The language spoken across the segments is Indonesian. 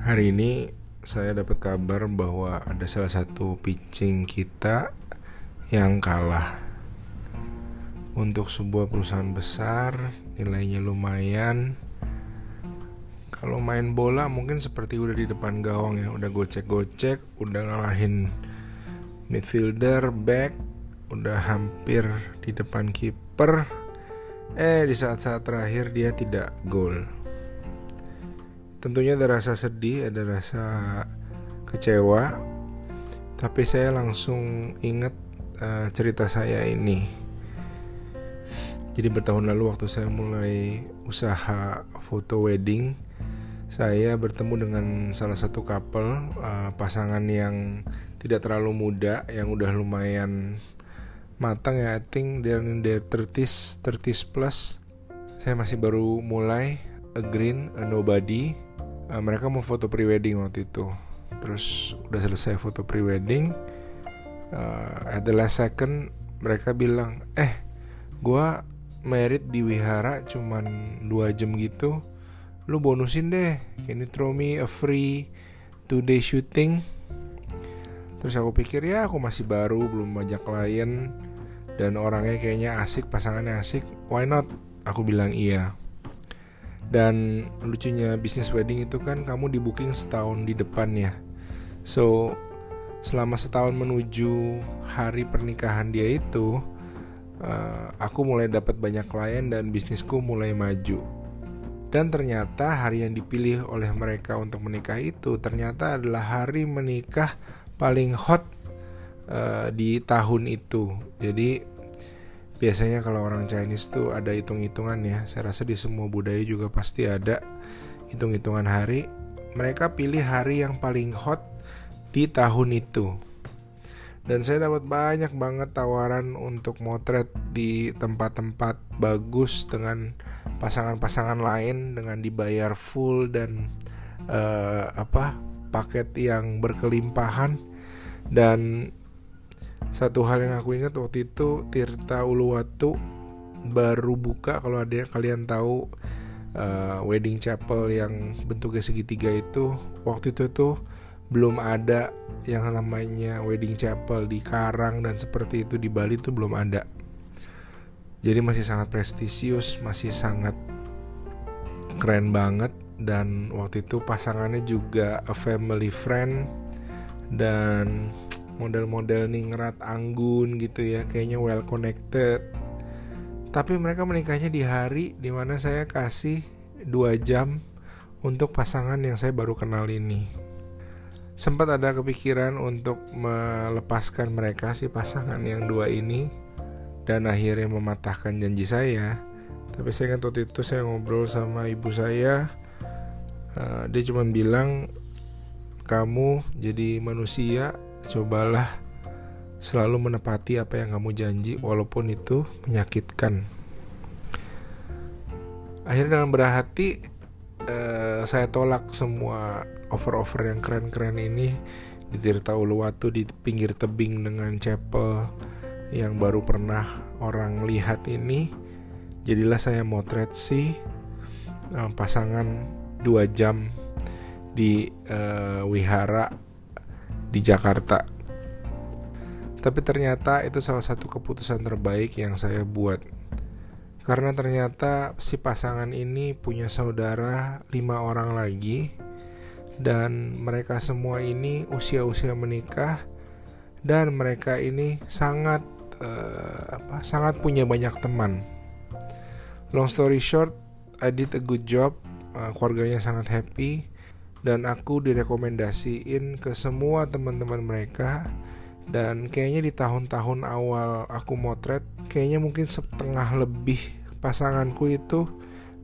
Hari ini saya dapat kabar bahwa ada salah satu pitching kita yang kalah untuk sebuah perusahaan besar, nilainya lumayan. Kalau main bola mungkin seperti udah di depan gawang ya, udah gocek-gocek, udah ngalahin midfielder, back, udah hampir di depan kiper. Eh di saat-saat terakhir dia tidak gol Tentunya ada rasa sedih, ada rasa kecewa, tapi saya langsung ingat uh, cerita saya ini. Jadi bertahun lalu waktu saya mulai usaha foto wedding, saya bertemu dengan salah satu couple uh, pasangan yang tidak terlalu muda, yang udah lumayan matang ya, I think they're in their 30s, 30s plus. Saya masih baru mulai, a green, a nobody uh, mereka mau foto prewedding waktu itu. Terus udah selesai foto prewedding uh, at the last second mereka bilang eh gua merit di wihara cuman dua jam gitu. Lu bonusin deh. Can you throw me a free two day shooting? Terus aku pikir ya aku masih baru belum banyak klien. Dan orangnya kayaknya asik pasangannya asik. Why not? Aku bilang iya dan lucunya bisnis wedding itu kan kamu di booking setahun di depannya so selama setahun menuju hari pernikahan dia itu uh, aku mulai dapat banyak klien dan bisnisku mulai maju. Dan ternyata hari yang dipilih oleh mereka untuk menikah itu ternyata adalah hari menikah paling hot uh, di tahun itu. Jadi biasanya kalau orang Chinese tuh ada hitung-hitungan ya. Saya rasa di semua budaya juga pasti ada hitung-hitungan hari. Mereka pilih hari yang paling hot di tahun itu. Dan saya dapat banyak banget tawaran untuk motret di tempat-tempat bagus dengan pasangan-pasangan lain dengan dibayar full dan uh, apa paket yang berkelimpahan. Dan satu hal yang aku ingat waktu itu Tirta Uluwatu baru buka kalau ada yang kalian tahu uh, wedding chapel yang bentuknya segitiga itu. Waktu itu tuh belum ada yang namanya wedding chapel di Karang dan seperti itu di Bali tuh belum ada. Jadi masih sangat prestisius masih sangat keren banget. Dan waktu itu pasangannya juga a family friend dan model-model ningrat anggun gitu ya kayaknya well connected. Tapi mereka menikahnya di hari di mana saya kasih dua jam untuk pasangan yang saya baru kenal ini. Sempat ada kepikiran untuk melepaskan mereka si pasangan yang dua ini dan akhirnya mematahkan janji saya. Tapi saya ingat waktu itu saya ngobrol sama ibu saya uh, dia cuma bilang kamu jadi manusia cobalah selalu menepati apa yang kamu janji walaupun itu menyakitkan. Akhirnya dengan berhati eh, saya tolak semua offer-offer yang keren-keren ini di Tirta Uluwatu di pinggir tebing dengan chapel yang baru pernah orang lihat ini. Jadilah saya motret si eh, pasangan dua jam di eh, wihara di Jakarta. Tapi ternyata itu salah satu keputusan terbaik yang saya buat. Karena ternyata si pasangan ini punya saudara lima orang lagi dan mereka semua ini usia-usia menikah dan mereka ini sangat uh, apa sangat punya banyak teman. Long story short, I did a good job. Uh, keluarganya sangat happy dan aku direkomendasiin ke semua teman-teman mereka dan kayaknya di tahun-tahun awal aku motret kayaknya mungkin setengah lebih pasanganku itu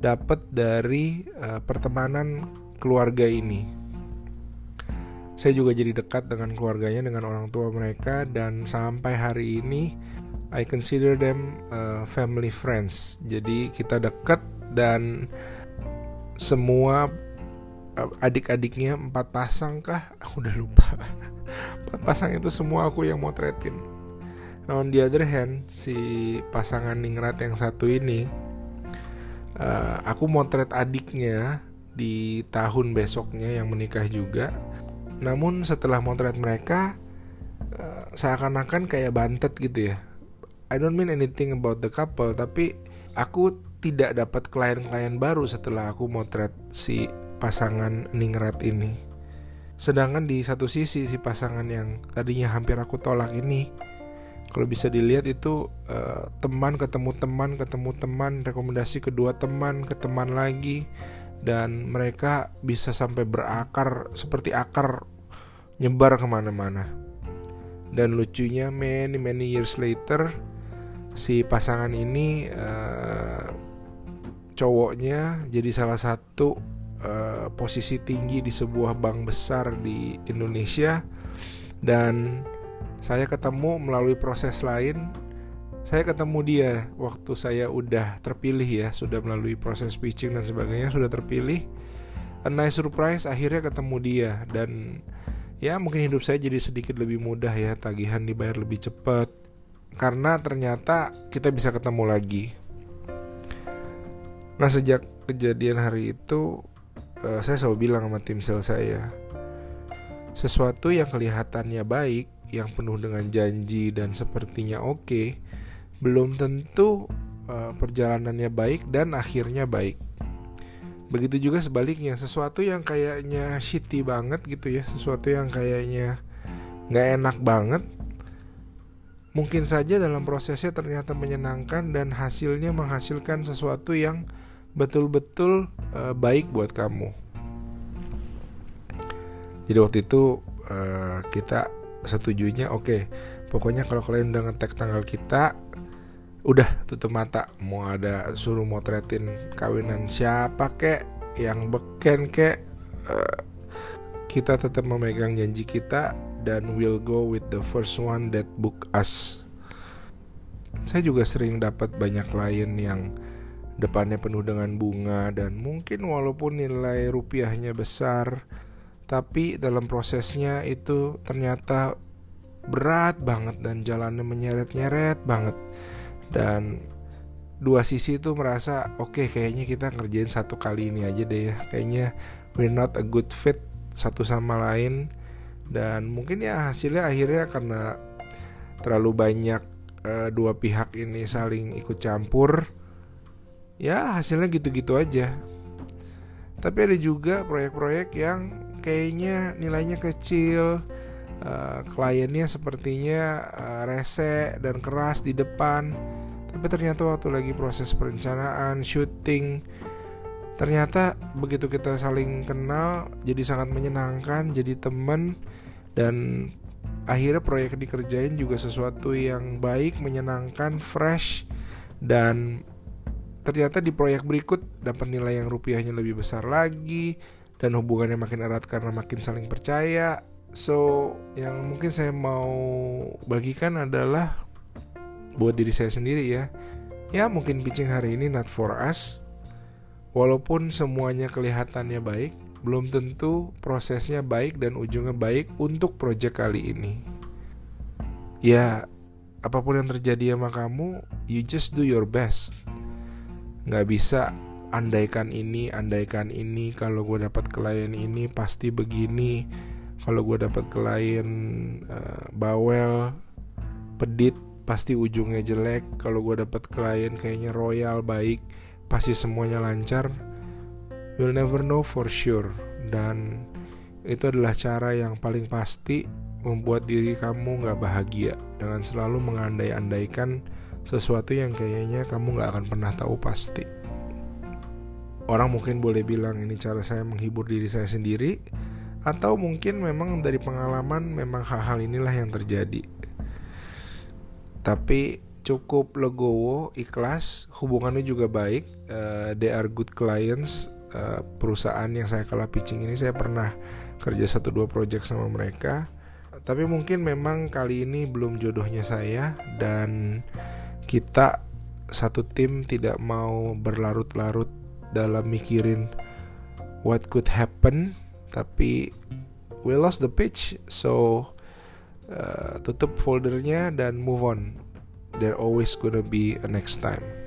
dapat dari uh, pertemanan keluarga ini. Saya juga jadi dekat dengan keluarganya dengan orang tua mereka dan sampai hari ini I consider them uh, family friends. Jadi kita dekat dan semua adik-adiknya empat pasang kah aku udah lupa empat pasang itu semua aku yang motretin nah on the other hand si pasangan ningrat yang satu ini uh, aku motret adiknya di tahun besoknya yang menikah juga. Namun setelah motret mereka uh, seakan-akan kayak bantet gitu ya. I don't mean anything about the couple, tapi aku tidak dapat klien-klien baru setelah aku motret si pasangan Ningrat ini. Sedangkan di satu sisi si pasangan yang tadinya hampir aku tolak ini kalau bisa dilihat itu uh, teman ketemu teman ketemu teman rekomendasi kedua teman ke teman lagi dan mereka bisa sampai berakar seperti akar nyebar ke mana-mana dan lucunya many many years later si pasangan ini uh, cowoknya jadi salah satu uh, posisi tinggi di sebuah bank besar di Indonesia. Dan saya ketemu melalui proses lain saya ketemu dia waktu saya udah terpilih ya sudah melalui proses pitching dan sebagainya sudah terpilih. A nice surprise akhirnya ketemu dia. Dan ya mungkin hidup saya jadi sedikit lebih mudah ya tagihan dibayar lebih cepat. Karena ternyata kita bisa ketemu lagi. Nah sejak kejadian hari itu uh, saya selalu bilang sama tim sel saya sesuatu yang kelihatannya baik yang penuh dengan janji dan sepertinya oke, okay, belum tentu uh, perjalanannya baik dan akhirnya baik. Begitu juga sebaliknya, sesuatu yang kayaknya shitty banget gitu ya, sesuatu yang kayaknya nggak enak banget, mungkin saja dalam prosesnya ternyata menyenangkan dan hasilnya menghasilkan sesuatu yang betul-betul uh, baik buat kamu. Jadi waktu itu uh, kita setujunya oke okay. pokoknya kalau kalian udah ngetek tanggal kita udah tutup mata mau ada suruh motretin kawinan siapa kek yang beken kek uh, kita tetap memegang janji kita dan will go with the first one that book us saya juga sering dapat banyak klien yang depannya penuh dengan bunga dan mungkin walaupun nilai rupiahnya besar tapi dalam prosesnya itu ternyata berat banget dan jalannya menyeret-nyeret banget. Dan dua sisi itu merasa oke okay, kayaknya kita ngerjain satu kali ini aja deh ya. Kayaknya we're not a good fit satu sama lain. Dan mungkin ya hasilnya akhirnya karena terlalu banyak uh, dua pihak ini saling ikut campur ya hasilnya gitu-gitu aja. Tapi ada juga proyek-proyek yang kayaknya nilainya kecil uh, kliennya sepertinya uh, rese dan keras di depan. Tapi ternyata waktu lagi proses perencanaan syuting ternyata begitu kita saling kenal jadi sangat menyenangkan jadi teman dan akhirnya proyek dikerjain juga sesuatu yang baik menyenangkan fresh dan ternyata di proyek berikut dapat nilai yang rupiahnya lebih besar lagi dan hubungannya makin erat karena makin saling percaya. So, yang mungkin saya mau bagikan adalah buat diri saya sendiri ya. Ya, mungkin pitching hari ini not for us. Walaupun semuanya kelihatannya baik, belum tentu prosesnya baik dan ujungnya baik untuk project kali ini. Ya, apa pun yang terjadi sama kamu, you just do your best. Nggak bisa andaikan ini andaikan ini kalau gue dapat klien ini pasti begini. Kalau gue dapat klien uh, bawel pedit pasti ujungnya jelek. Kalau gue dapat klien kayaknya royal baik pasti semuanya lancar. You'll never know for sure. Dan itu adalah cara yang paling pasti membuat diri kamu gak bahagia. Dengan selalu mengandai-andaikan sesuatu yang kayaknya kamu gak akan pernah tahu pasti. Orang mungkin boleh bilang ini cara saya menghibur diri saya sendiri atau mungkin memang dari pengalaman memang hal-hal inilah yang terjadi. Tapi cukup legowo, ikhlas, hubungannya juga baik. Uh, they are good clients. Uh, perusahaan yang saya kalah pitching ini saya pernah kerja satu dua project sama mereka. Tapi mungkin memang kali ini belum jodohnya saya dan kita satu tim tidak mau berlarut-larut dalam mikirin what could happen tapi we lost the pitch so uh, tutup foldernya dan move on. There always gonna be a next time